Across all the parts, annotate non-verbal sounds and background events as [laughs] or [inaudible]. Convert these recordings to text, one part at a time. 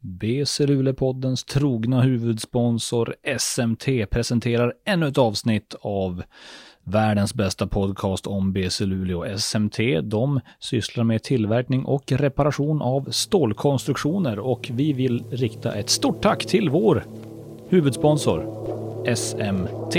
BC Luleå-poddens trogna huvudsponsor SMT presenterar ännu ett avsnitt av världens bästa podcast om BC Luleå. SMT, de sysslar med tillverkning och reparation av stålkonstruktioner och vi vill rikta ett stort tack till vår huvudsponsor SMT.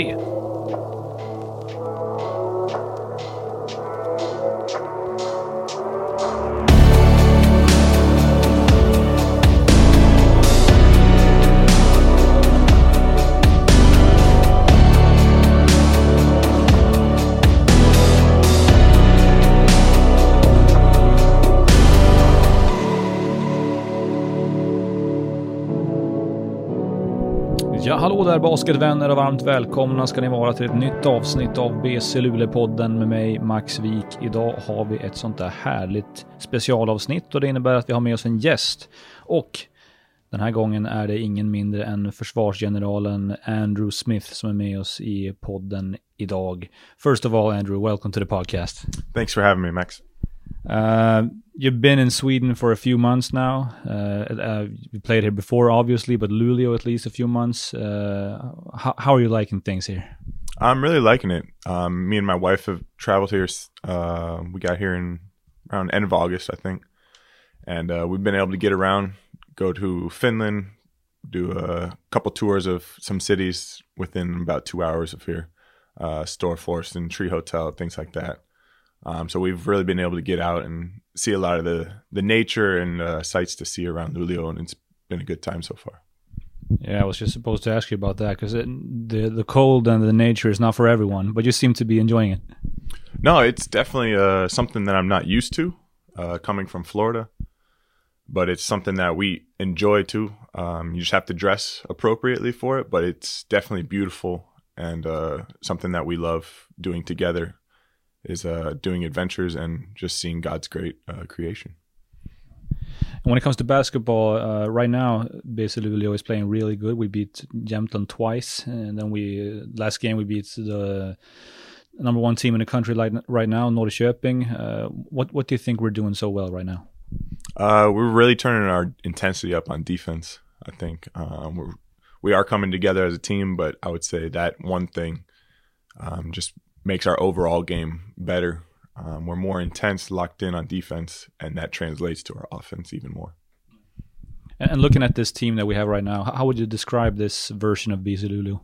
Hallå där basketvänner och varmt välkomna ska ni vara till ett nytt avsnitt av BC Luleå-podden med mig Max Wik. Idag har vi ett sånt där härligt specialavsnitt och det innebär att vi har med oss en gäst. Och den här gången är det ingen mindre än försvarsgeneralen Andrew Smith som är med oss i podden idag. First of all, Andrew, welcome to the podcast. Thanks for having me, Max. Uh, you've been in Sweden for a few months now. Uh, uh, you played here before, obviously, but Luleå at least a few months. Uh, how, how are you liking things here? I'm really liking it. Um, me and my wife have traveled here. Uh, we got here in around end of August, I think, and uh, we've been able to get around, go to Finland, do a couple tours of some cities within about two hours of here, uh, Storforsen and Tree Hotel, things like that. Um, so we've really been able to get out and see a lot of the the nature and uh, sights to see around Luleå, and it's been a good time so far. Yeah, I was just supposed to ask you about that because the the cold and the nature is not for everyone, but you seem to be enjoying it. No, it's definitely uh, something that I'm not used to uh, coming from Florida, but it's something that we enjoy too. Um, you just have to dress appropriately for it, but it's definitely beautiful and uh, something that we love doing together is uh, doing adventures and just seeing God's great uh, creation. And when it comes to basketball, uh, right now, basically Luleå is playing really good. We beat Jämtland twice, and then we last game we beat the number one team in the country like right now, Norrköping. Uh, what what do you think we're doing so well right now? Uh, we're really turning our intensity up on defense. I think um, we're we are coming together as a team, but I would say that one thing um, just makes our overall game better. Um, we're more intense, locked in on defense, and that translates to our offense even more. And looking at this team that we have right now, how would you describe this version of BC Luleå?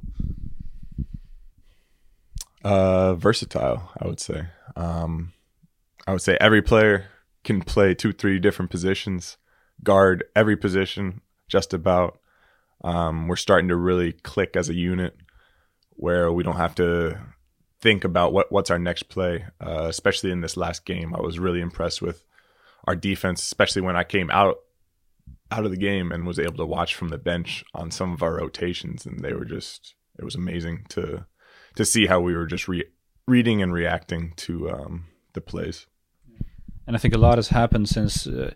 Uh, versatile, I would say. Um, I would say every player can play two, three different positions, guard every position, just about. Um, we're starting to really click as a unit where we don't have to think about what what's our next play. Uh, especially in this last game, I was really impressed with our defense, especially when I came out out of the game and was able to watch from the bench on some of our rotations, and they were just it was amazing to to see how we were just re- reading and reacting to um, the plays. And I think a lot has happened since. Uh,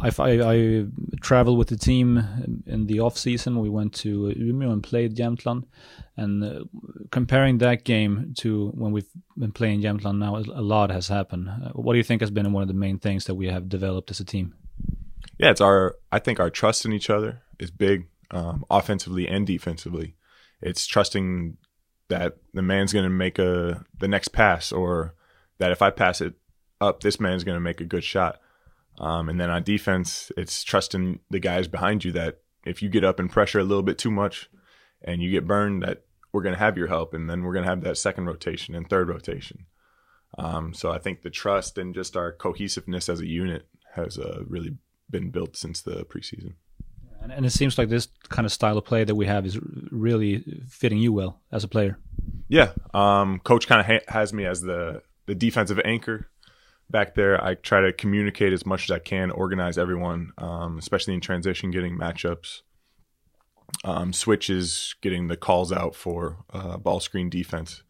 I, I, I traveled with the team in the off season. We went to Umeå and played Jämtland, and uh, comparing that game to when we've been playing Jämtland now, a lot has happened. Uh, what do you think has been one of the main things that we have developed as a team? Yeah, it's our. I think our trust in each other is big, um, offensively and defensively. It's trusting that the man's going to make a the next pass, or that if I pass it up, this man's going to make a good shot um, and then on defense, it's trusting the guys behind you that if you get up and pressure a little bit too much and you get burned, that we're going to have your help. And then we're going to have that second rotation and third rotation. Um, so I think the trust and just our cohesiveness as a unit has uh, really been built since the preseason. And, and it seems like this kind of style of play that we have is really fitting you well as a player. Yeah, um, coach kind of ha- has me as the the defensive anchor back there, I try to communicate as much as I can, organize everyone, um, especially in transition, getting matchups, um, switches, getting the calls out for uh, ball screen defense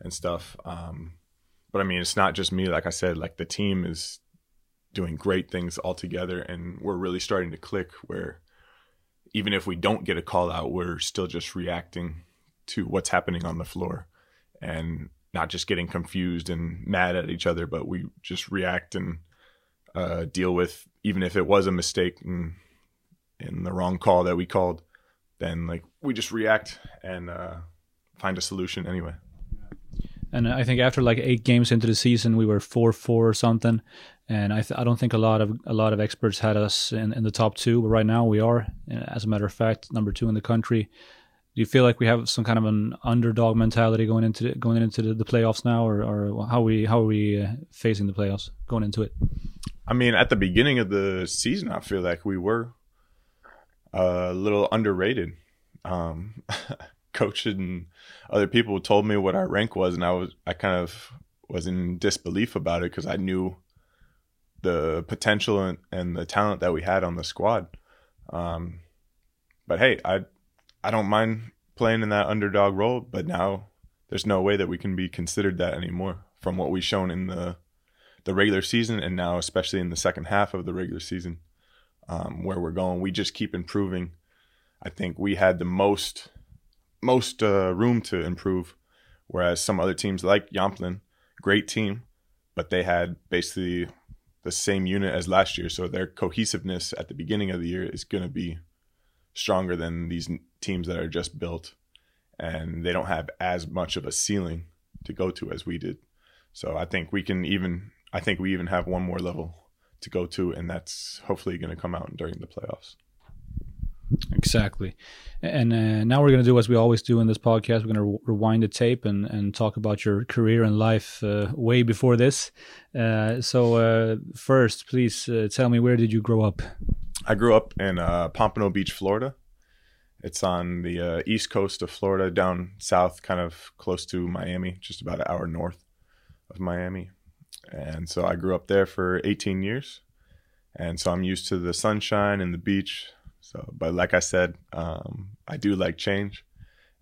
and stuff. Um, but I mean, it's not just me. Like I said, like the team is doing great things all together, and we're really starting to click. Where even if we don't get a call out, we're still just reacting to what's happening on the floor, and not just getting confused and mad at each other, but we just react and uh, deal with even if it was a mistake and in the wrong call that we called, then like we just react and uh, find a solution anyway. And I think after like eight games into the season, we were four four or something. And I, I don't think a lot of a lot of experts had us in, in the top two, but right now we are, as a matter of fact, number two in the country. Do you feel like we have some kind of an underdog mentality going into the, going into the, the playoffs now, or, or how we how are we uh, facing the playoffs going into it? I mean, at the beginning of the season, I feel like we were a little underrated. Um, [laughs] coach and other people told me what our rank was, and I was I kind of was in disbelief about it because I knew the potential and, and, the talent that we had on the squad. Um, but hey, I I don't mind playing in that underdog role, but now there's no way that we can be considered that anymore from what we've shown in the the regular season and now especially in the second half of the regular season um, where we're going. We just keep improving. I think we had the most most uh, room to improve, whereas some other teams like Jämtland, great team, but they had basically the same unit as last year. So their cohesiveness at the beginning of the year is going to be stronger than these teams that are just built and they don't have as much of a ceiling to go to as we did. So I think we can even I think we even have one more level to go to and that's hopefully going to come out during the playoffs. Exactly. And uh, now we're going to do as we always do in this podcast. We're going to re- rewind the tape and, and talk about your career and life uh, way before this. Uh, so, uh, first, please uh, tell me where did you grow up? I grew up in uh, Pompano Beach, Florida. It's on the east coast of Florida, down south, kind of close to Miami, just about an hour north of Miami. And so I grew up there for 18 years. And so I'm used to the sunshine and the beach so, but like I said, um, I do like change,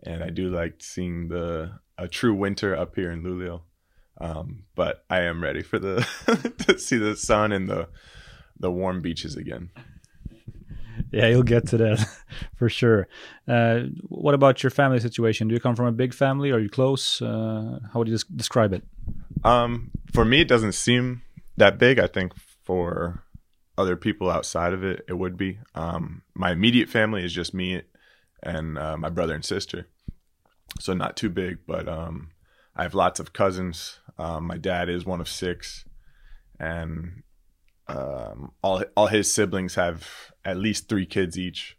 and I do like seeing the a true winter up here in Luleå. Um, but I am ready for the [laughs] to see the sun and the the warm beaches again. [laughs] Yeah, you'll get to that [laughs] for sure. Uh, what about your family situation? Do you come from a big family? Are you close? Uh, how would you describe it? Um, for me, it doesn't seem that big. I think for other people outside of it, it would be. Um, my immediate family is just me and uh, my brother and sister, so not too big. But um, I have lots of cousins. Um, my dad is one of six, and um, all all his siblings have at least three kids each.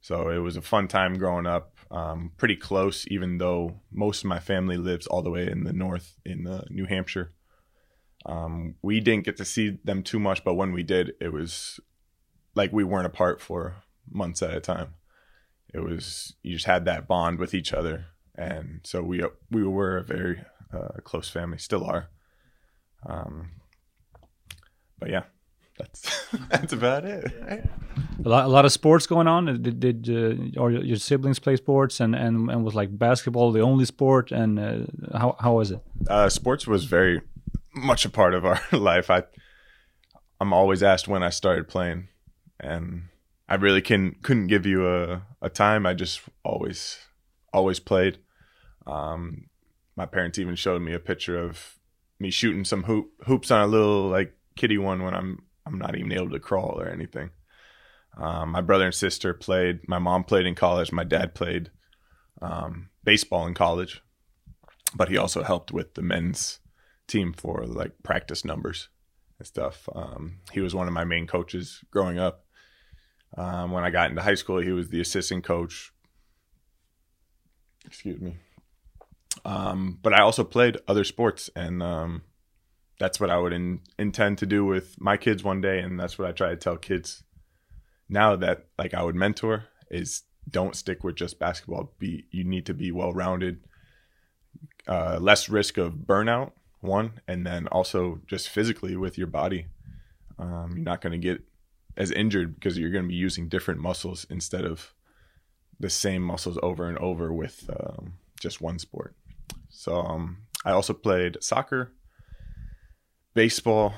So it was a fun time growing up. Um, pretty close, even though most of my family lives all the way in the north in uh, New Hampshire. Um, we didn't get to see them too much, but when we did, it was like we weren't apart for months at a time. It was you just had that bond with each other, and so we we were a very uh, close family, still are. Um, but yeah, that's [laughs] that's about it. Right? A lot, a lot of sports going on. Did, did uh, or your siblings play sports and, and, and was like basketball the only sport? And uh, how how was it? Uh, sports was very much a part of our [laughs] life. I I'm always asked when I started playing, and I really can couldn't give you a a time. I just always always played. Um, my parents even showed me a picture of me shooting some hoop hoops on a little like kitty one when I'm I'm not even able to crawl or anything. Um, my brother and sister played. My mom played in college. My dad played um, baseball in college, but he also helped with the men's team for like practice numbers and stuff. Um, he was one of my main coaches growing up. Um, when I got into high school, he was the assistant coach. Excuse me. Um, but I also played other sports, and um, that's what I would in, intend to do with my kids one day. And that's what I try to tell kids now that like I would mentor is don't stick with just basketball. Be you need to be well rounded, uh, less risk of burnout, one, and then also just physically with your body. Um, you're not going to get as injured because you're going to be using different muscles instead of the same muscles over and over with um, just one sport. So um, I also played soccer, baseball,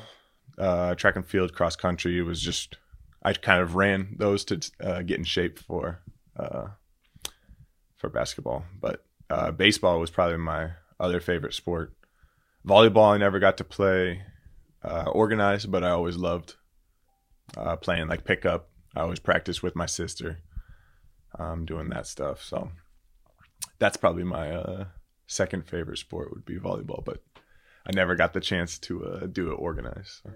uh, track and field, cross country. Was just I kind of ran those to uh, get in shape for uh, for basketball, but uh, baseball was probably my other favorite sport volleyball I never got to play uh, organized, but I always loved uh, playing like pickup I always practiced with my sister, um, doing that stuff. So that's probably my second favorite sport would be volleyball, but I never got the chance to uh, do it organized. So.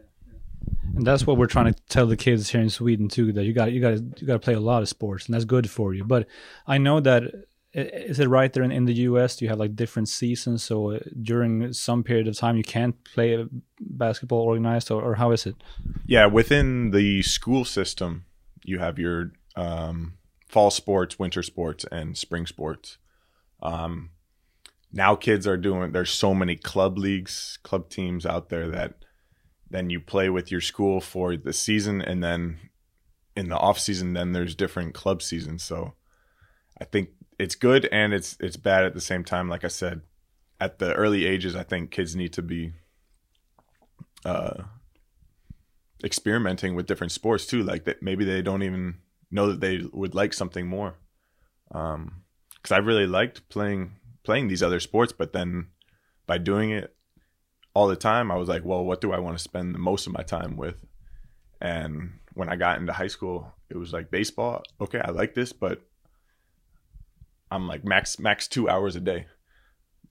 And that's what we're trying to tell the kids here in Sweden too. That you got you got you got to play a lot of sports, and that's good for you. But I know that is it right there in, in the US? Do you have like different seasons? So uh, during some period of time, you can't play basketball organized, or, or how is it? Yeah, within the school system, you have your um, fall sports, winter sports, and spring sports. Um, now kids are doing. There's so many club leagues, club teams out there that then you play with your school for the season, and then in the off season, then there's different club seasons. So I think it's good and it's it's bad at the same time. Like I said, at the early ages, I think kids need to be uh, experimenting with different sports too. Like that, maybe they don't even know that they would like something more. Um, because I really liked playing playing these other sports, but then by doing it all the time, I was like, well, what do I want to spend the most of my time with? And when I got into high school, it was like baseball. Okay, I like this, but I'm like max max two hours a day.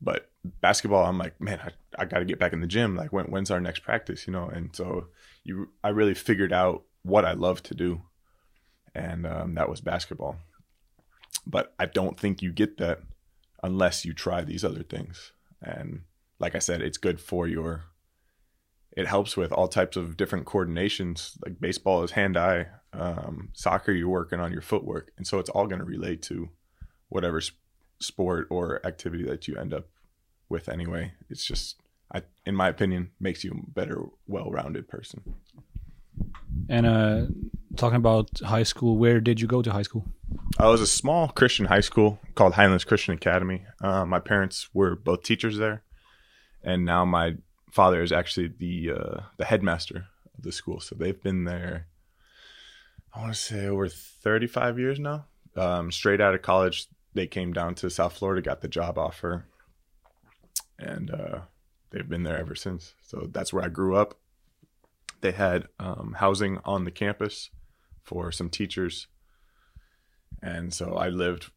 But basketball, I'm like, man, I, I got to get back in the gym. Like, when, when's our next practice? You know, and so you, I really figured out what I love to do, and um, that was basketball. But I don't think you get that unless you try these other things. And like I said, it's good for your. It helps with all types of different coordinations. Like baseball is hand-eye, um, soccer you're working on your footwork, and so it's all going to relate to whatever sport or activity that you end up with anyway. It's just, I, in my opinion, makes you a better, well-rounded person. And uh, talking about high school, where did you go to high school? I was a small Christian high school called Highlands Christian Academy. Uh, my parents were both teachers there, and now my father is actually the uh, the headmaster of the school. So they've been there. I want to say over 35 years now. Um, straight out of college, they came down to South Florida, got the job offer, and uh, they've been there ever since. So that's where I grew up. They had um, housing on the campus for some teachers, and so I lived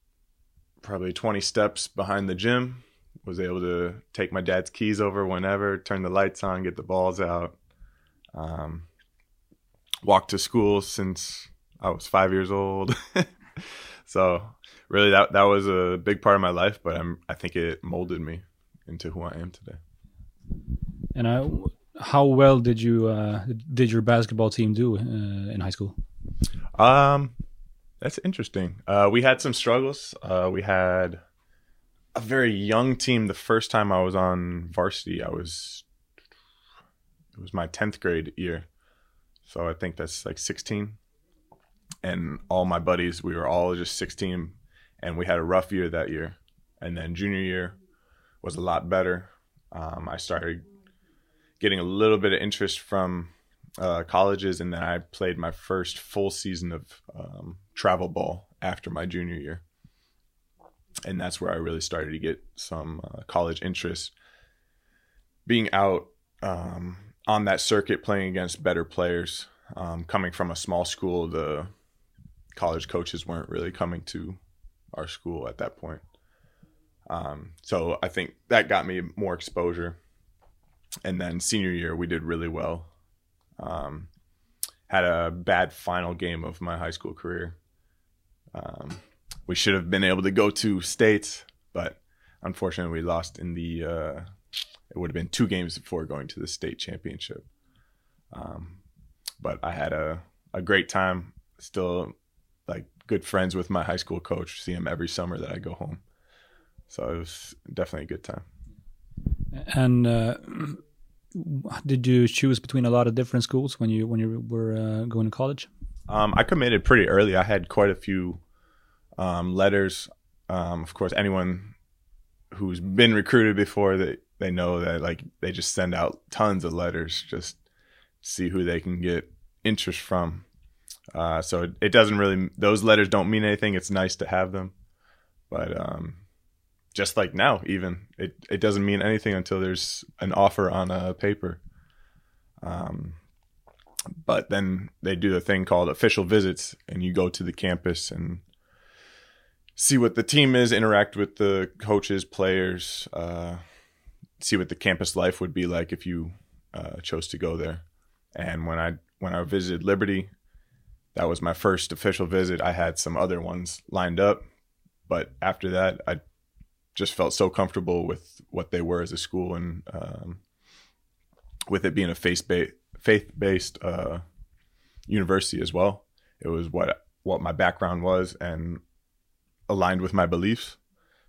probably 20 steps behind the gym. Was able to take my dad's keys over whenever, turn the lights on, get the balls out. Um, walked to school since I was five years old. [laughs] so really that that was a big part of my life, but I'm I think it molded me into who I am today. And I, how well did you uh, did your basketball team do uh, in high school? Um, that's interesting. Uh, we had some struggles. Uh, we had a very young team. The first time I was on varsity, I was it was my tenth grade year, so I think that's like sixteen. And all my buddies, we were all just sixteen and we had a rough year that year. And then junior year was a lot better. Um, I started getting a little bit of interest from uh, colleges, and then I played my first full season of um, travel ball after my junior year. And that's where I really started to get some uh, college interest. Being out um, on that circuit, playing against better players, um, coming from a small school, the college coaches weren't really coming to our school at that point. Um, so I think that got me more exposure. And then senior year, we did really well. Um, had a bad final game of my high school career. Um, we should have been able to go to states, but unfortunately, we lost in the. Uh, it would have been two games before going to the state championship. Um, but I had a a great time. Still, like good friends with my high school coach. See him every summer that I go home. So it was definitely a good time. And uh, [clears throat] did you choose between a lot of different schools when you when you were uh, going to college? Um, I committed pretty early. I had quite a few um, letters. Um, of course, anyone who's been recruited before they they know that like they just send out tons of letters just see who they can get interest from uh, so it, it, doesn't really; those letters don't mean anything. It's nice to have them, but um, just like now, even it it doesn't mean anything until there's an offer on a paper. Um, but then they do a thing called official visits, and you go to the campus and see what the team is, interact with the coaches, players, uh, see what the campus life would be like if you uh, chose to go there. And when I when I visited Liberty, that was my first official visit. I had some other ones lined up, but after that, I just felt so comfortable with what they were as a school and um, with it being a faith based faith based uh, university as well. It was what what my background was and aligned with my beliefs.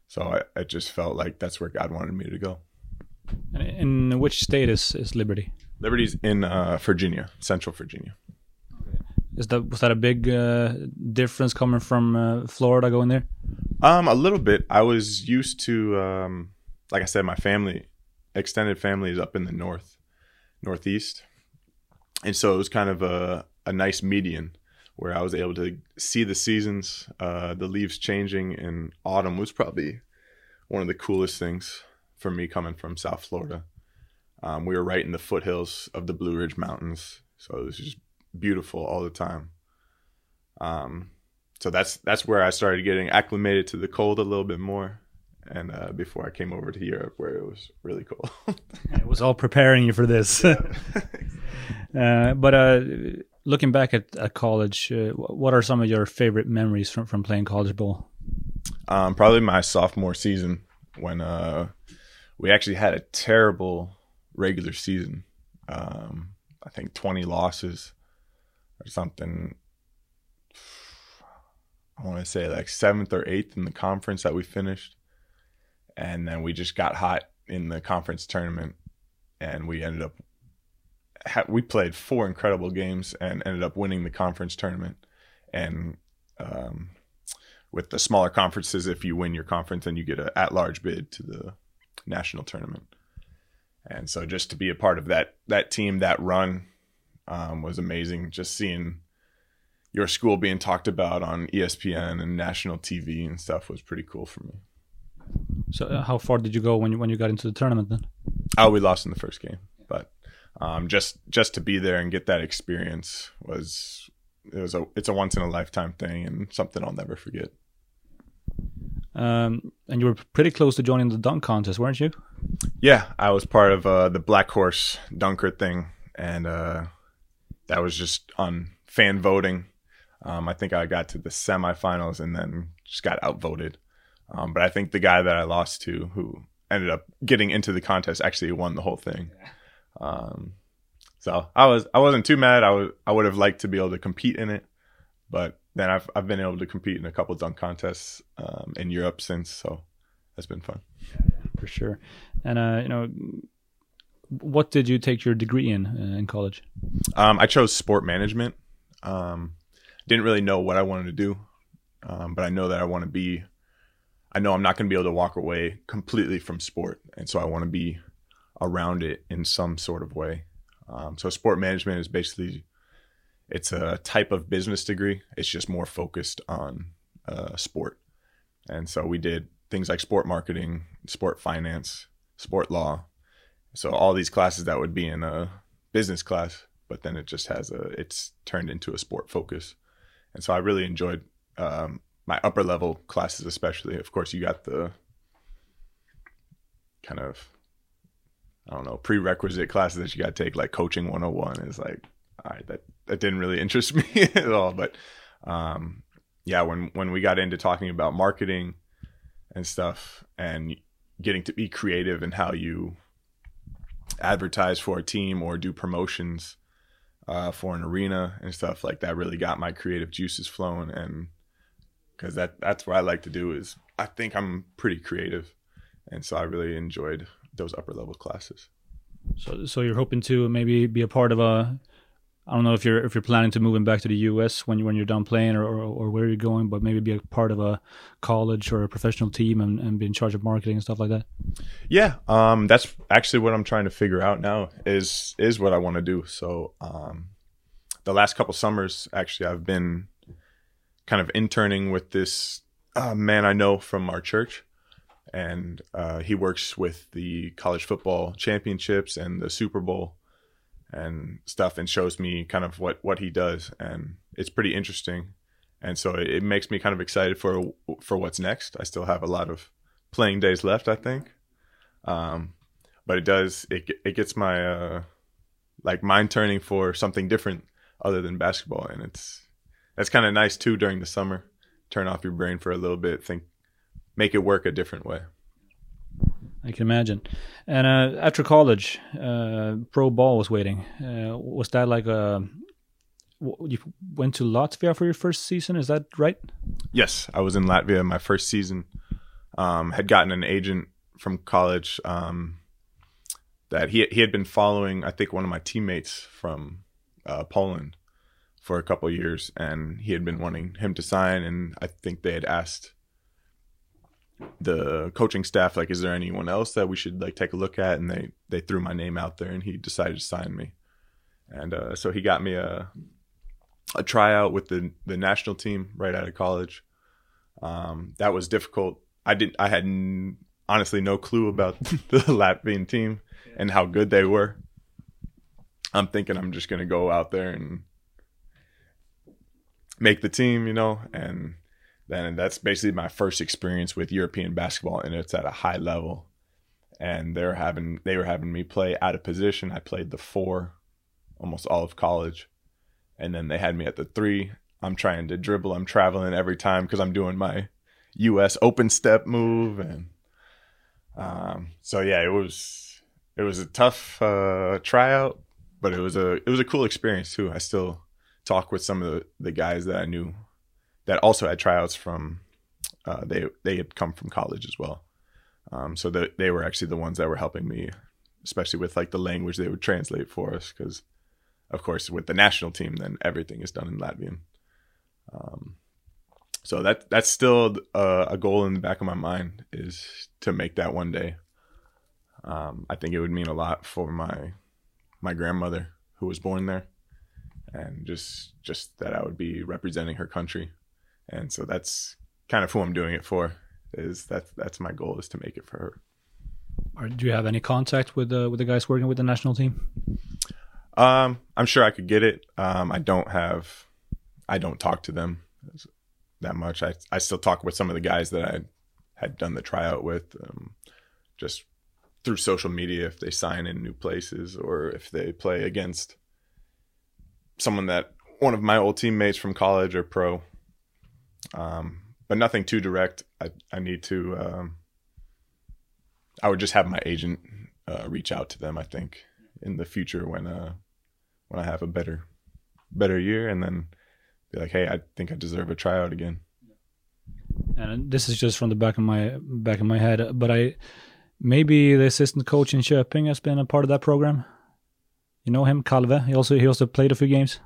So I, I just felt like that's where God wanted me to go. And in which state is, is Liberty? Liberty's in uh, Virginia, Central Virginia. Is that was that a big uh, difference coming from uh, Florida going there? Um, a little bit. I was used to, um, like I said, my family, extended family is up in the north, northeast, and so it was kind of a a nice median where I was able to see the seasons, uh, the leaves changing in autumn was probably one of the coolest things for me coming from South Florida. Um, we were right in the foothills of the Blue Ridge Mountains, so it was just beautiful all the time. Um, so that's that's where I started getting acclimated to the cold a little bit more, and uh, before I came over to Europe, where it was really cold. [laughs] it was all preparing you for this. [laughs] [laughs] uh, but uh, looking back at, at college, uh, what are some of your favorite memories from, from playing college ball? Um, probably my sophomore season when uh, we actually had a terrible regular season. Um, I think 20 losses or something. I want to say like seventh or eighth in the conference that we finished. And then we just got hot in the conference tournament and we ended up we played four incredible games and ended up winning the conference tournament. And um, with the smaller conferences, if you win your conference, then you get an at-large bid to the national tournament. And so, just to be a part of that that team, that run, um, was amazing. Just seeing your school being talked about on ESPN and national TV and stuff was pretty cool for me. So, uh, how far did you go when you when you got into the tournament then? Oh, we lost in the first game, but um, just just to be there and get that experience was it was a it's a once in a lifetime thing and something I'll never forget. Um, and you were pretty close to joining the dunk contest, weren't you? Yeah, I was part of uh, the Black Horse Dunker thing, and uh, that was just on fan voting. Um, I think I got to the semifinals and then just got outvoted. Um, but I think the guy that I lost to, who ended up getting into the contest, actually won the whole thing. Um, so I was I wasn't too mad. I was I would have liked to be able to compete in it, but then I've I've been able to compete in a couple dunk contests um, in Europe since, so that's been fun. For sure. And uh, you know, what did you take your degree in uh, in college? Um, I chose sport management. Um, didn't really know what I wanted to do, um, but I know that I want to be. I know I'm not going to be able to walk away completely from sport, and so I want to be around it in some sort of way. Um, so sport management is basically it's a type of business degree. It's just more focused on uh, sport, and so we did things like sport marketing, sport finance, sport law. So all these classes that would be in a business class, but then it just has a it's turned into a sport focus, and so I really enjoyed um, my upper level classes, especially. Of course, you got the kind of I don't know, prerequisite classes that you got to take, like coaching 101 is like, all right, that, that didn't really [laughs] interest me at all. But, um, yeah, when, when we got into talking about marketing and stuff and getting to be creative in how you advertise for a team or do promotions, uh, for an arena and stuff like that really got my creative juices flowing. And cause that, that's what I like to do is I think I'm pretty creative. And so I really enjoyed those upper level classes. So, so you're hoping to maybe be a part of a. I don't know if you're if you're planning to moving back to the U.S. when you when you're done playing or, or, or where you're going, but maybe be a part of a college or a professional team and, and be in charge of marketing and stuff like that. Yeah, um, that's actually what I'm trying to figure out now. Is is what I want to do. So, um, the last couple summers, actually, I've been kind of interning with this uh, man I know from our church and uh, he works with the college football championships and the Super Bowl. And stuff and shows me kind of what what he does and it's pretty interesting. And so it, it makes me kind of excited for for what's next. I still have a lot of playing days left i think. Um, but it does it it gets my uh, like mind turning for something different other than basketball. And it's that's kind of nice too during the summer. Turn off your brain for a little bit think make it work a different way I can imagine. And uh, after college, uh, pro ball was waiting. Uh, was that like a you went to Latvia for your first season? Is that right? Yes, I was in Latvia my first season. Um, had gotten an agent from college um, that he he had been following. I think one of my teammates from uh, Poland for a couple years, and he had been wanting him to sign. And I think they had asked the coaching staff like is there anyone else that we should like take a look at? And they they threw my name out there and he decided to sign me. And uh, so he got me a a tryout with the the national team right out of college. Um, that was difficult. I didn't i had n- honestly no clue about [laughs] the latvian team and how good they were. I'm thinking i'm just going to go out there and make the team you know and then that's basically my first experience with European basketball, and it's at a high level. And they're having they were having me play out of position. I played the four almost all of college, and then they had me at the three. I'm trying to dribble. I'm traveling every time because I'm doing my U.S. open step move, and um, so yeah, it was it was a tough uh, tryout, but it was a it was a cool experience too. I still talk with some of the, the guys that I knew that also had tryouts from uh, they they had come from college as well. Um, so that they were actually the ones that were helping me, especially with like the language they would translate for us. Because, of course, with the national team, then everything is done in Latvian. Um, so that that's still a, a, goal in the back of my mind is to make that one day. Um, I think it would mean a lot for my my grandmother who was born there, and just just that I would be representing her country and so that's kind of who I'm doing it for. Is that that's my goal is to make it for her. Or do you have any contact with the with the guys working with the national team? Um, I'm sure I could get it. Um, I don't have, I don't talk to them that much. I I still talk with some of the guys that I had done the tryout with, um, just through social media if they sign in new places or if they play against someone that one of my old teammates from college or pro um, but nothing too direct. I I need to. Um, I would just have my agent uh, reach out to them. I think in the future when uh when I have a better better year, and then be like, hey, I think I deserve a tryout again. And this is just from the back of my back of my head, but I maybe the assistant coach in Köping has been a part of that program. You know him, Calve. He also he also played a few games.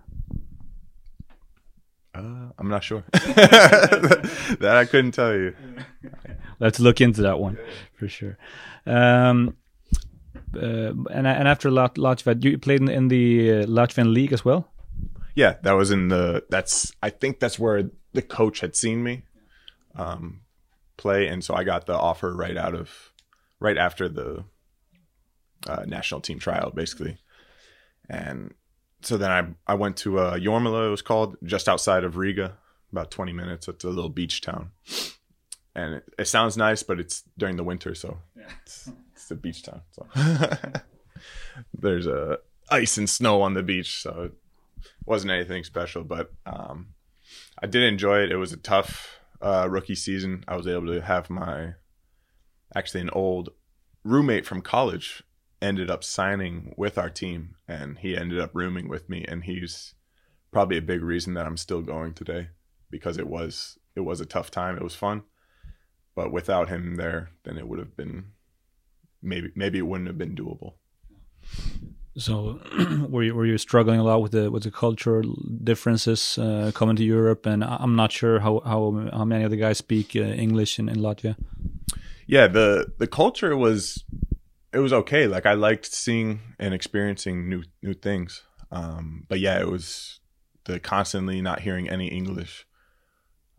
I'm not sure. [laughs] [laughs] that I couldn't tell you. [laughs] Let's look into that one for sure. Um, uh, and and after Lat- Latvia, you played in, in the uh, Latvian league as well. Yeah, that was in the. That's I think that's where the coach had seen me um, play, and so I got the offer right out of right after the uh, national team tryout, basically. And so then I I went to uh, Jūrmala, it was called, just outside of Riga, about 20 minutes. It's a little beach town, and it, it sounds nice, but it's during the winter, so yeah. it's, it's a beach town. So [laughs] there's a uh, ice and snow on the beach, so it wasn't anything special. But um, I did enjoy it. It was a tough uh, rookie season. I was able to have my actually an old roommate from college ended up signing with our team and he ended up rooming with me and he's probably a big reason that I'm still going today because it was it was a tough time. It was fun but without him there then it would have been maybe maybe it wouldn't have been doable. So [clears throat] were you were you struggling a lot with the with the cultural differences uh, coming to Europe? And I'm not sure how how how many of the guys speak uh, English in, in Latvia. Yeah the the culture was it was okay. Like I liked seeing and experiencing new new things. Um, but yeah, it was the constantly not hearing any English.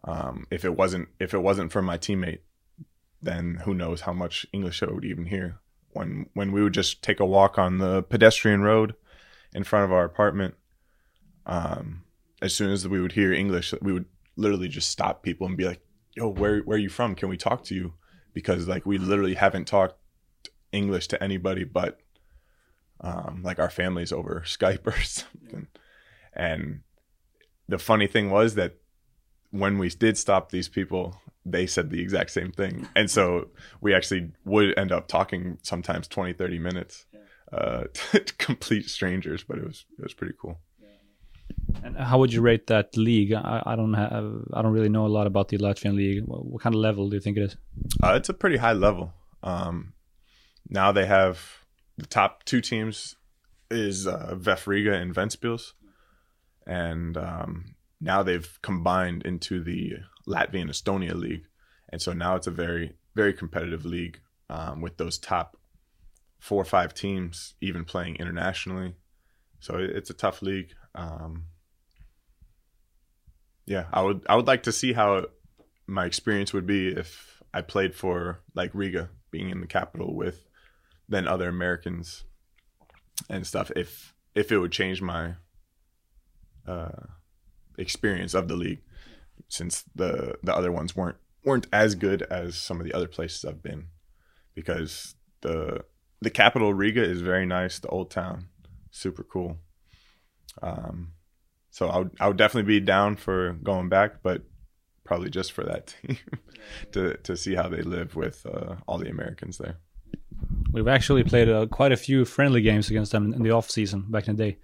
Um, if it wasn't if it wasn't for my teammate, then who knows how much English I would even hear. When when we would just take a walk on the pedestrian road, in front of our apartment. Um, as soon as we would hear English, we would literally just stop people and be like, "Yo, where where are you from? Can we talk to you?" Because like we literally haven't talked English to anybody but um, like our families over [laughs] Skype or something. And the funny thing was that when we did stop these people, they said the exact same thing. [laughs] And so we actually would end up talking sometimes 20, 30 minutes, uh, [laughs] to complete strangers, but it was, it was pretty cool. And how would you rate that league? I, I don't have, I don't really know a lot about the Latvian league. What, what kind of level do you think it is? Uh, it's a pretty high level. Um, now they have the top two teams is uh, VEF Riga and Ventspils, and um, now they've combined into the Latvian Estonia league, and so now it's a very very competitive league um, with those top four or five teams even playing internationally. So it's a tough league. Um, yeah, I would I would like to see how my experience would be if I played for like Riga, being in the capital with then other Americans and stuff. If if it would change my uh, experience of the league, since the the other ones weren't weren't as good as some of the other places I've been, because the the capital Riga is very nice. The old town, super cool. Um, so I would I would definitely be down for going back, but probably just for that [laughs] team to to see how they live with uh, all the Americans there. We've actually played uh, quite a few friendly games against them in the off season back in the day.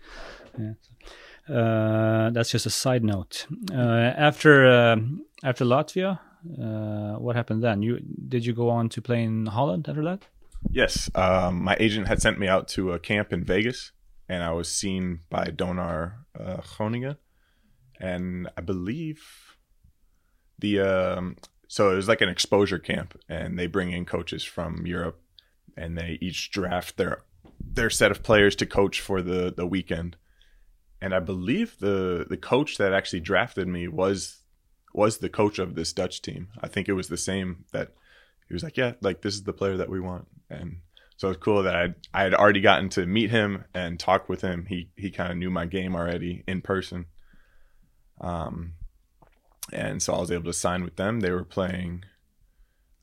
Yeah. Uh, that's just a side note. Uh, after uh, after Latvia, uh, what happened then? You did you go on to play in Holland after that? Yes, um, my agent had sent me out to a camp in Vegas, and I was seen by Donar uh, Groningen, and I believe the um, so it was like an exposure camp, and they bring in coaches from Europe and they each draft their their set of players to coach for the the weekend. And I believe the the coach that actually drafted me was was the coach of this Dutch team. I think it was the same that he was like, yeah, like this is the player that we want. And so it's cool that I I had already gotten to meet him and talk with him. He he kind of knew my game already in person. Um, and so I was able to sign with them. They were playing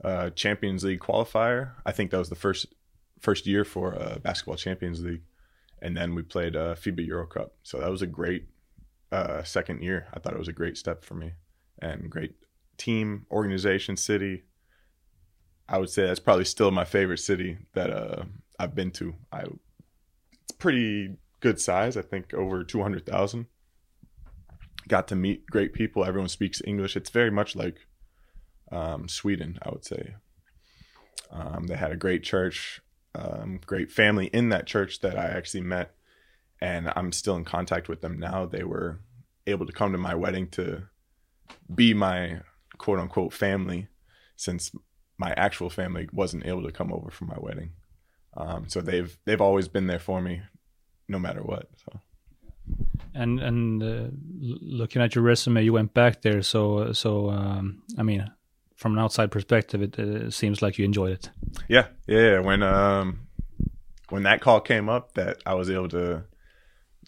uh, Champions League qualifier. I think that was the first first year for uh, basketball Champions League, and then we played uh, FIBA Euro Cup. So that was a great uh, second year. I thought it was a great step for me and great team organization city. I would say that's probably still my favorite city that uh, I've been to. I it's pretty good size. I think over two hundred thousand. Got to meet great people. Everyone speaks English. It's very much like um, Sweden, I would say. Um, they had a great church, um, great family in that church that I actually met, and I'm still in contact with them now. They were able to come to my wedding to be my quote unquote family, since my actual family wasn't able to come over for my wedding. Um, so they've they've always been there for me, no matter what. So. And and uh, looking at your resume, you went back there. So so um, I mean, from an outside perspective, it, it seems like you enjoyed it. Yeah, yeah. When um when that call came up, that I was able to,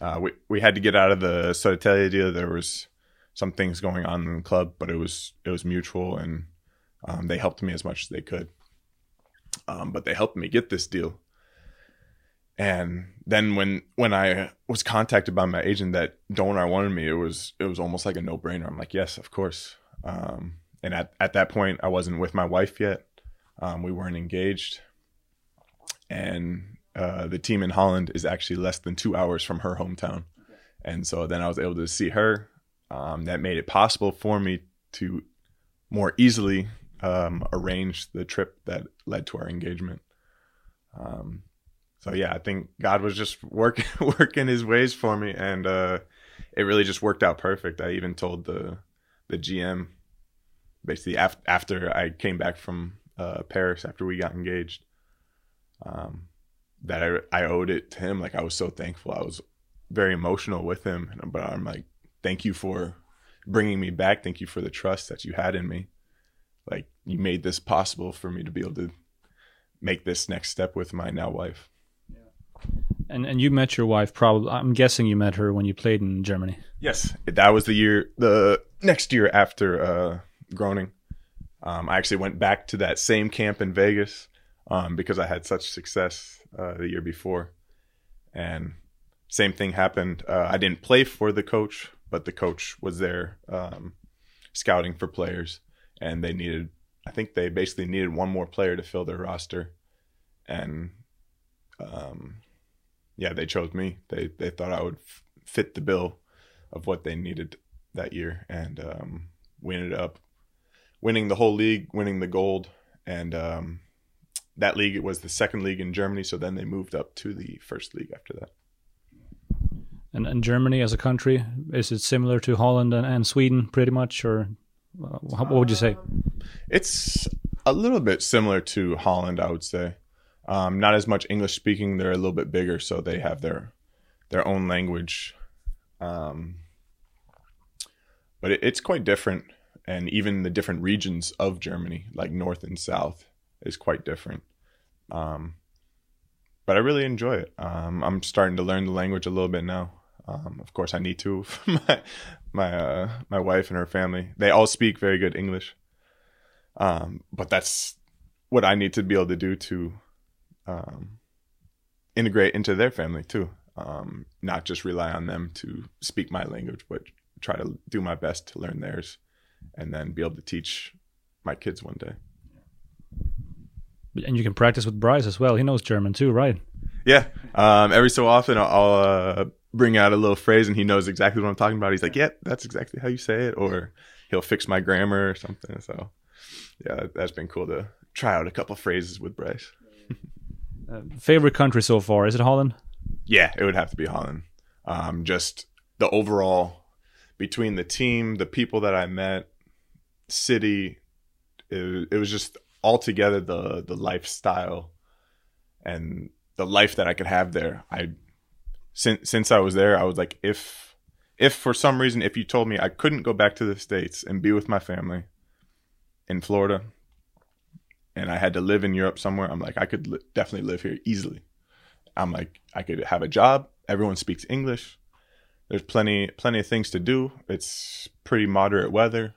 uh, we we had to get out of the Södertälje deal. There was some things going on in the club, but it was it was mutual, and um, they helped me as much as they could. Um, but they helped me get this deal. And then when when I was contacted by my agent that Donar wanted me, it was it was almost like a no brainer. I'm like, yes, of course. Um, and at, at that point, I wasn't with my wife yet. Um, we weren't engaged. And uh, the team in Holland is actually less than two hours from her hometown. And so then I was able to see her. Um, that made it possible for me to more easily um, arrange the trip that led to our engagement. Um, so yeah, I think God was just working [laughs] working His ways for me, and uh, it really just worked out perfect. I even told the the GM basically af- after I came back from uh, Paris after we got engaged, um, that I I owed it to him. Like I was so thankful. I was very emotional with him, but I'm like, thank you for bringing me back. Thank you for the trust that you had in me. Like you made this possible for me to be able to make this next step with my now wife. Yeah. And and you met your wife probably. I'm guessing you met her when you played in Germany. Yes, that was the year. The next year after uh, Groningen, um, I actually went back to that same camp in Vegas um, because I had such success uh, the year before, and same thing happened. Uh, I didn't play for the coach, but the coach was there um, scouting for players, and they needed. I think they basically needed one more player to fill their roster, and um, yeah, they chose me. They they thought I would f- fit the bill of what they needed that year, and um, we ended up winning the whole league, winning the gold, and um, that league it was the second league in Germany. So then they moved up to the first league after that. And, and Germany as a country is it similar to Holland and, and Sweden, pretty much, or uh, what would you say? It's a little bit similar to Holland, I would say. Um, not as much English speaking. They're a little bit bigger, so they have their their own language. Um, but it, it's quite different, and even the different regions of Germany, like north and south, is quite different. Um, but I really enjoy it. Um, I'm starting to learn the language a little bit now. Um, of course, I need to. [laughs] my my uh, my wife and her family, they all speak very good English. Um, but that's what I need to be able to do to um, integrate into their family too. Um, not just rely on them to speak my language, but try to do my best to learn theirs, and then be able to teach my kids one day. And you can practice with Bryce as well. He knows German too, right? Yeah. Um, every so often, I'll uh, bring out a little phrase, and he knows exactly what I'm talking about. He's like, "Yeah, that's exactly how you say it," or he'll fix my grammar or something. So, yeah, that's been cool to try out a couple phrases with Bryce. [laughs] Uh, favorite country so far? Is it Holland? Yeah, it would have to be Holland. Um, just the overall between the team, the people that I met, city, it, it was just altogether the the lifestyle and the life that I could have there. I since since I was there, I was like, if if for some reason, if you told me I couldn't go back to the states and be with my family in Florida, and I had to live in Europe somewhere, I'm like, I could li- definitely live here easily. I'm like, I could have a job. Everyone speaks English. There's plenty, plenty of things to do. It's pretty moderate weather,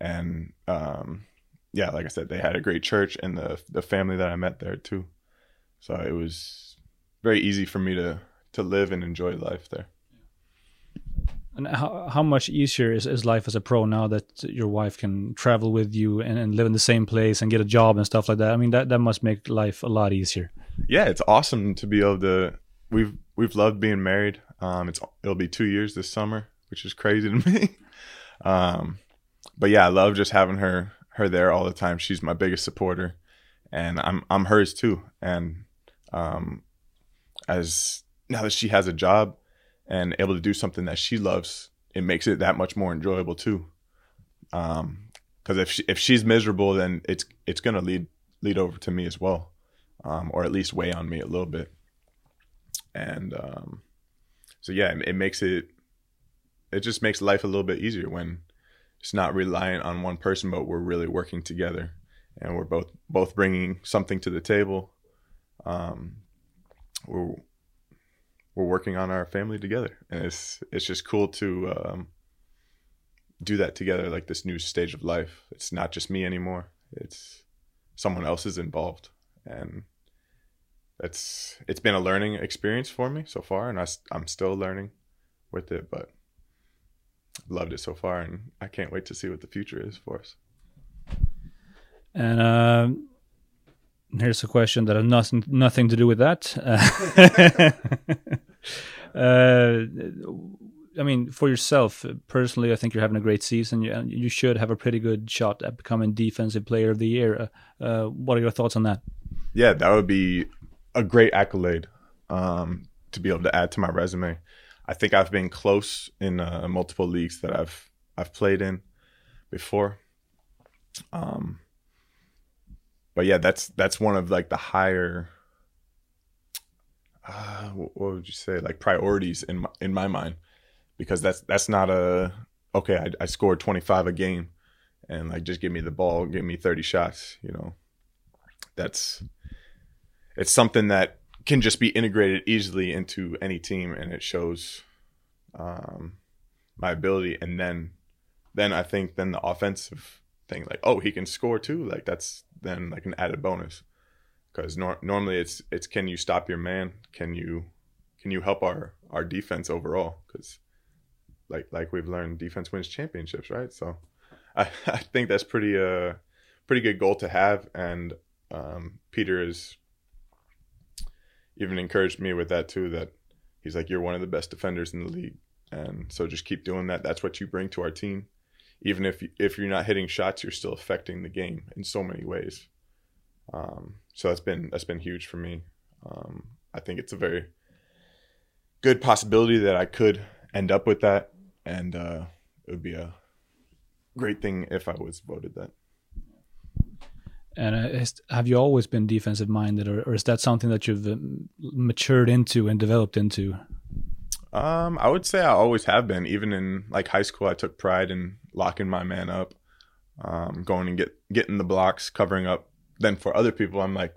and um, yeah, like I said, they had a great church and the the family that I met there too. So it was very easy for me to to live and enjoy life there. And how how much easier is, is life as a pro now that your wife can travel with you and, and live in the same place and get a job and stuff like that? I mean that that must make life a lot easier. Yeah, it's awesome to be able to. We've we've loved being married. Um, it's it'll be two years this summer, which is crazy to me. [laughs] um, but yeah, I love just having her her there all the time. She's my biggest supporter, and I'm I'm hers too. And um, as now that she has a job and able to do something that she loves, it makes it that much more enjoyable too. Um, because if she, if she's miserable, then it's it's gonna lead lead over to me as well, um, or at least weigh on me a little bit. And um, so yeah, it, it makes it it just makes life a little bit easier when it's not reliant on one person, but we're really working together, and we're both both bringing something to the table. Um, we're we're working on our family together, and it's it's just cool to um, do that together, like this new stage of life. It's not just me anymore; it's someone else is involved, and it's it's been a learning experience for me so far, and I, I'm still learning with it, but loved it so far, and I can't wait to see what the future is for us. And uh, here's a question that has nothing nothing to do with that. [laughs] uh, I mean, for yourself personally, I think you're having a great season. You, you should have a pretty good shot at becoming Defensive Player of the Year. Uh, uh, what are your thoughts on that? Yeah, that would be a great accolade um, to be able to add to my resume. I think I've been close in uh, multiple leagues that I've I've played in before. Um, but yeah, that's that's one of like the higher. Uh, what would you say? Like priorities in my, in my mind, because that's that's not a okay. I, I scored twenty five a game, and like just give me the ball, give me thirty shots. You know, that's it's something that can just be integrated easily into any team, and it shows um, my ability. And then, then I think then the offensive thing, like oh, he can score too. Like that's then like an added bonus because nor- normally it's it's can you stop your man? Can you can you help our our defense overall? Because like like we've learned, defense wins championships, right? So I, [laughs] I think that's pretty uh pretty good goal to have, and um, Peter has even encouraged me with that too. That he's like, you're one of the best defenders in the league, and so just keep doing that. That's what you bring to our team. Even if if you're not hitting shots, you're still affecting the game in so many ways. Um, so that's been that's been huge for me. Um, I think it's a very good possibility that I could end up with that, and uh, it would be a great thing if I was voted that. And uh, have you always been defensive minded, or, or, is that something that you've um, matured into and developed into? Um, I would say I always have been. Even in like high school, I took pride in locking my man up, um, going and get getting the blocks, covering up. Then for other people, I'm like,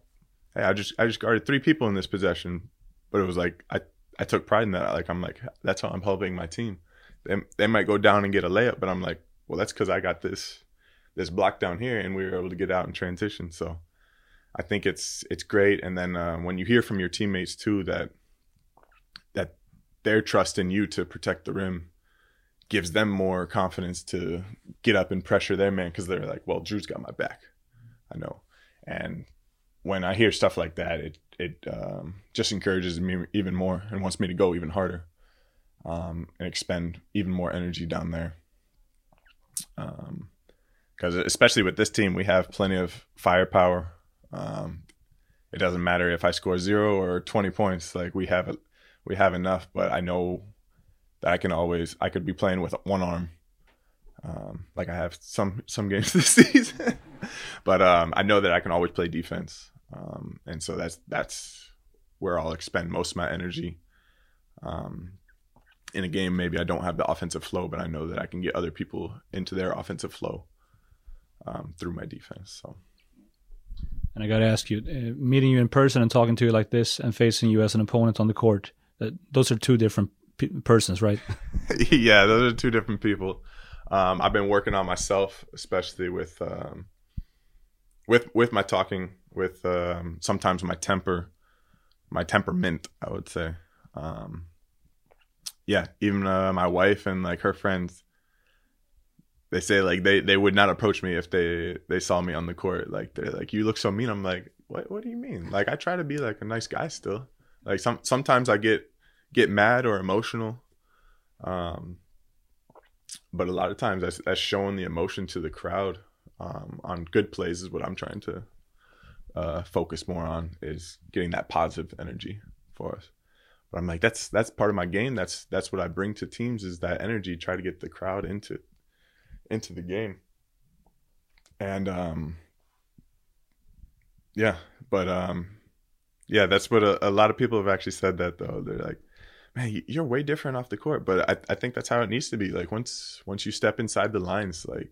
hey, I just I just guarded three people in this possession, but it was like I I took pride in that. Like I'm like that's how I'm helping my team. They they might go down and get a layup, but I'm like, well, that's because I got this this block down here, and we were able to get out and transition. So I think it's it's great. And then uh, when you hear from your teammates too that that their trust in you to protect the rim gives them more confidence to get up and pressure their man because they're like, well, Drew's got my back. I know. And when I hear stuff like that, it it um, just encourages me even more and wants me to go even harder um, and expend even more energy down there. Um, because especially with this team, we have plenty of firepower. Um, it doesn't matter if I score zero or twenty points; like we have, we have enough. But I know that I can always, I could be playing with one arm, um, like I have some some games [laughs] this season. but um, I know that I can always play defense, um, and so that's that's where I'll expend most of my energy. Um, in a game, maybe I don't have the offensive flow, but I know that I can get other people into their offensive flow um, through my defense. So. And I got to ask you, uh, meeting you in person and talking to you like this, and facing you as an opponent on the court, uh, those are two different persons, right? [laughs] yeah, those are two different people. Um, I've been working on myself, especially with um, with with my talking, with um, sometimes my temper, my temperament. I would say, um, yeah. Even uh, my wife and like her friends, they say like they they would not approach me if they they saw me on the court. Like they're like you look so mean. I'm like what what do you mean? Like i try to be like a nice guy still. Like some sometimes i get get mad or emotional um but a lot of times that's that's showing the emotion to the crowd um on good plays is what i'm trying to uh focus more on is getting that positive energy for us. But i'm like that's that's part of my game. That's that's what i bring to teams is that energy. Try to get the crowd into into the game. And um yeah, but um yeah, that's what a, a lot of people have actually said that though. They're like, "Man, you're way different off the court." But I I think that's how it needs to be. Like once once you step inside the lines, like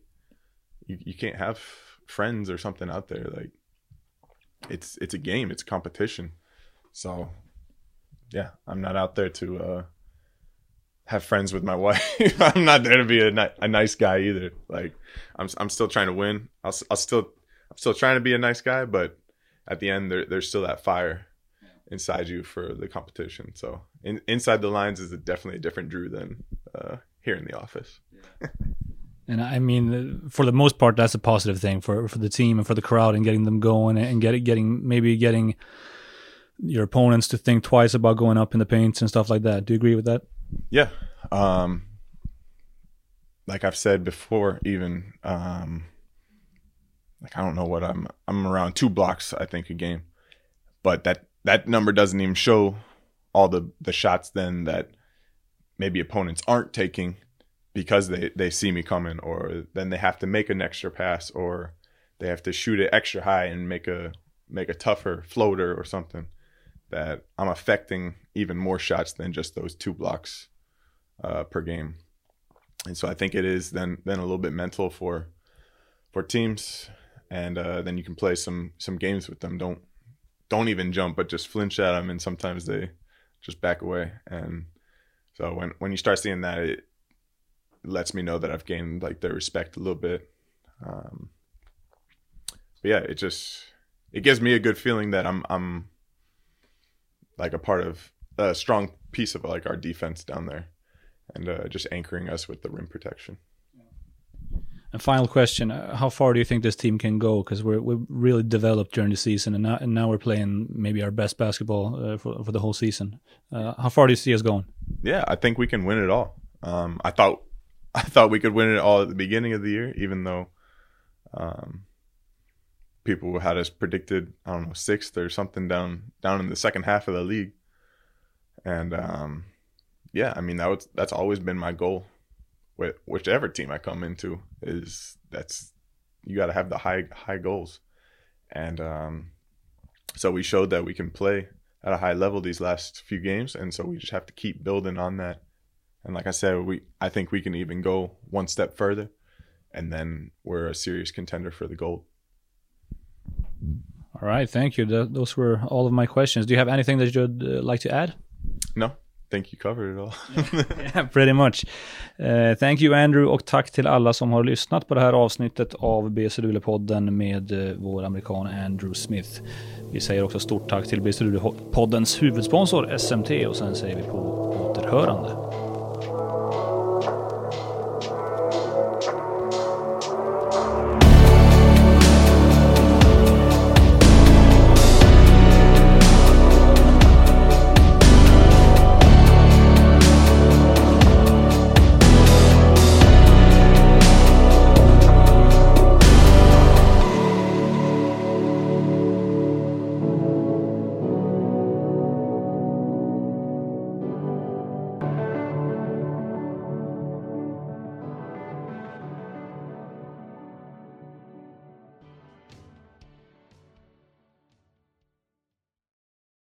you you can't have friends or something out there like it's it's a game, it's competition. So yeah, I'm not out there to uh have friends with my wife. [laughs] I'm not there to be a, ni- a nice guy either. Like I'm I'm still trying to win. I'll I'll still I'm still trying to be a nice guy, but at the end there there's still that fire inside you for the competition. So in, inside the lines is a, definitely a different Drew than uh, here in the office. and I mean, for the most part, that's a positive thing for for the team and for the crowd and getting them going and getting getting maybe getting your opponents to think twice about going up in the paints and stuff like that. Do you agree with that? Yeah. Um, like I've said before, even um, like I don't know what I'm. I'm around two blocks, I think, a game, but that that number doesn't even show all the the shots then that maybe opponents aren't taking because they they see me coming, or then they have to make an extra pass, or they have to shoot it extra high and make a make a tougher floater or something that I'm affecting even more shots than just those two blocks uh, per game. And so I think it is then then a little bit mental for for teams, and uh, then you can play some some games with them. Don't don't even jump, but just flinch at them, and sometimes they just back away. And so when when you start seeing that, it lets me know that I've gained like their respect a little bit. Um, but yeah, it just it gives me a good feeling that I'm I'm like a part of a strong piece of like our defense down there, and uh, just anchoring us with the rim protection. And final question: uh, How far do you think this team can go? Because we're we really developed during the season, and now, and now we're playing maybe our best basketball uh, for for the whole season. Uh, how far do you see us going? Yeah, I think we can win it all. Um, I thought [laughs] I thought we could win it all at the beginning of the year, even though um, people had us predicted I don't know sixth or something down down in the second half of the league. And um, yeah, I mean that was that's always been my goal With whichever team I come into is that's you got to have the high high goals, and um, so we showed that we can play at a high level these last few games, and so we just have to keep building on that. And like I said, we I think we can even go one step further, and then we're a serious contender for the gold. All right, thank you. those were all of my questions. Do you have anything that you'd uh, like to add? No, think you covered it all. [laughs] yeah, pretty much. Uh, thank you Andrew och tack till alla som har lyssnat på det här avsnittet av BC Luleå-podden med uh, vår amerikan Andrew Smith. Vi säger också stort tack till BC Luleå-poddens huvudsponsor SMT och sen säger vi på återhörande.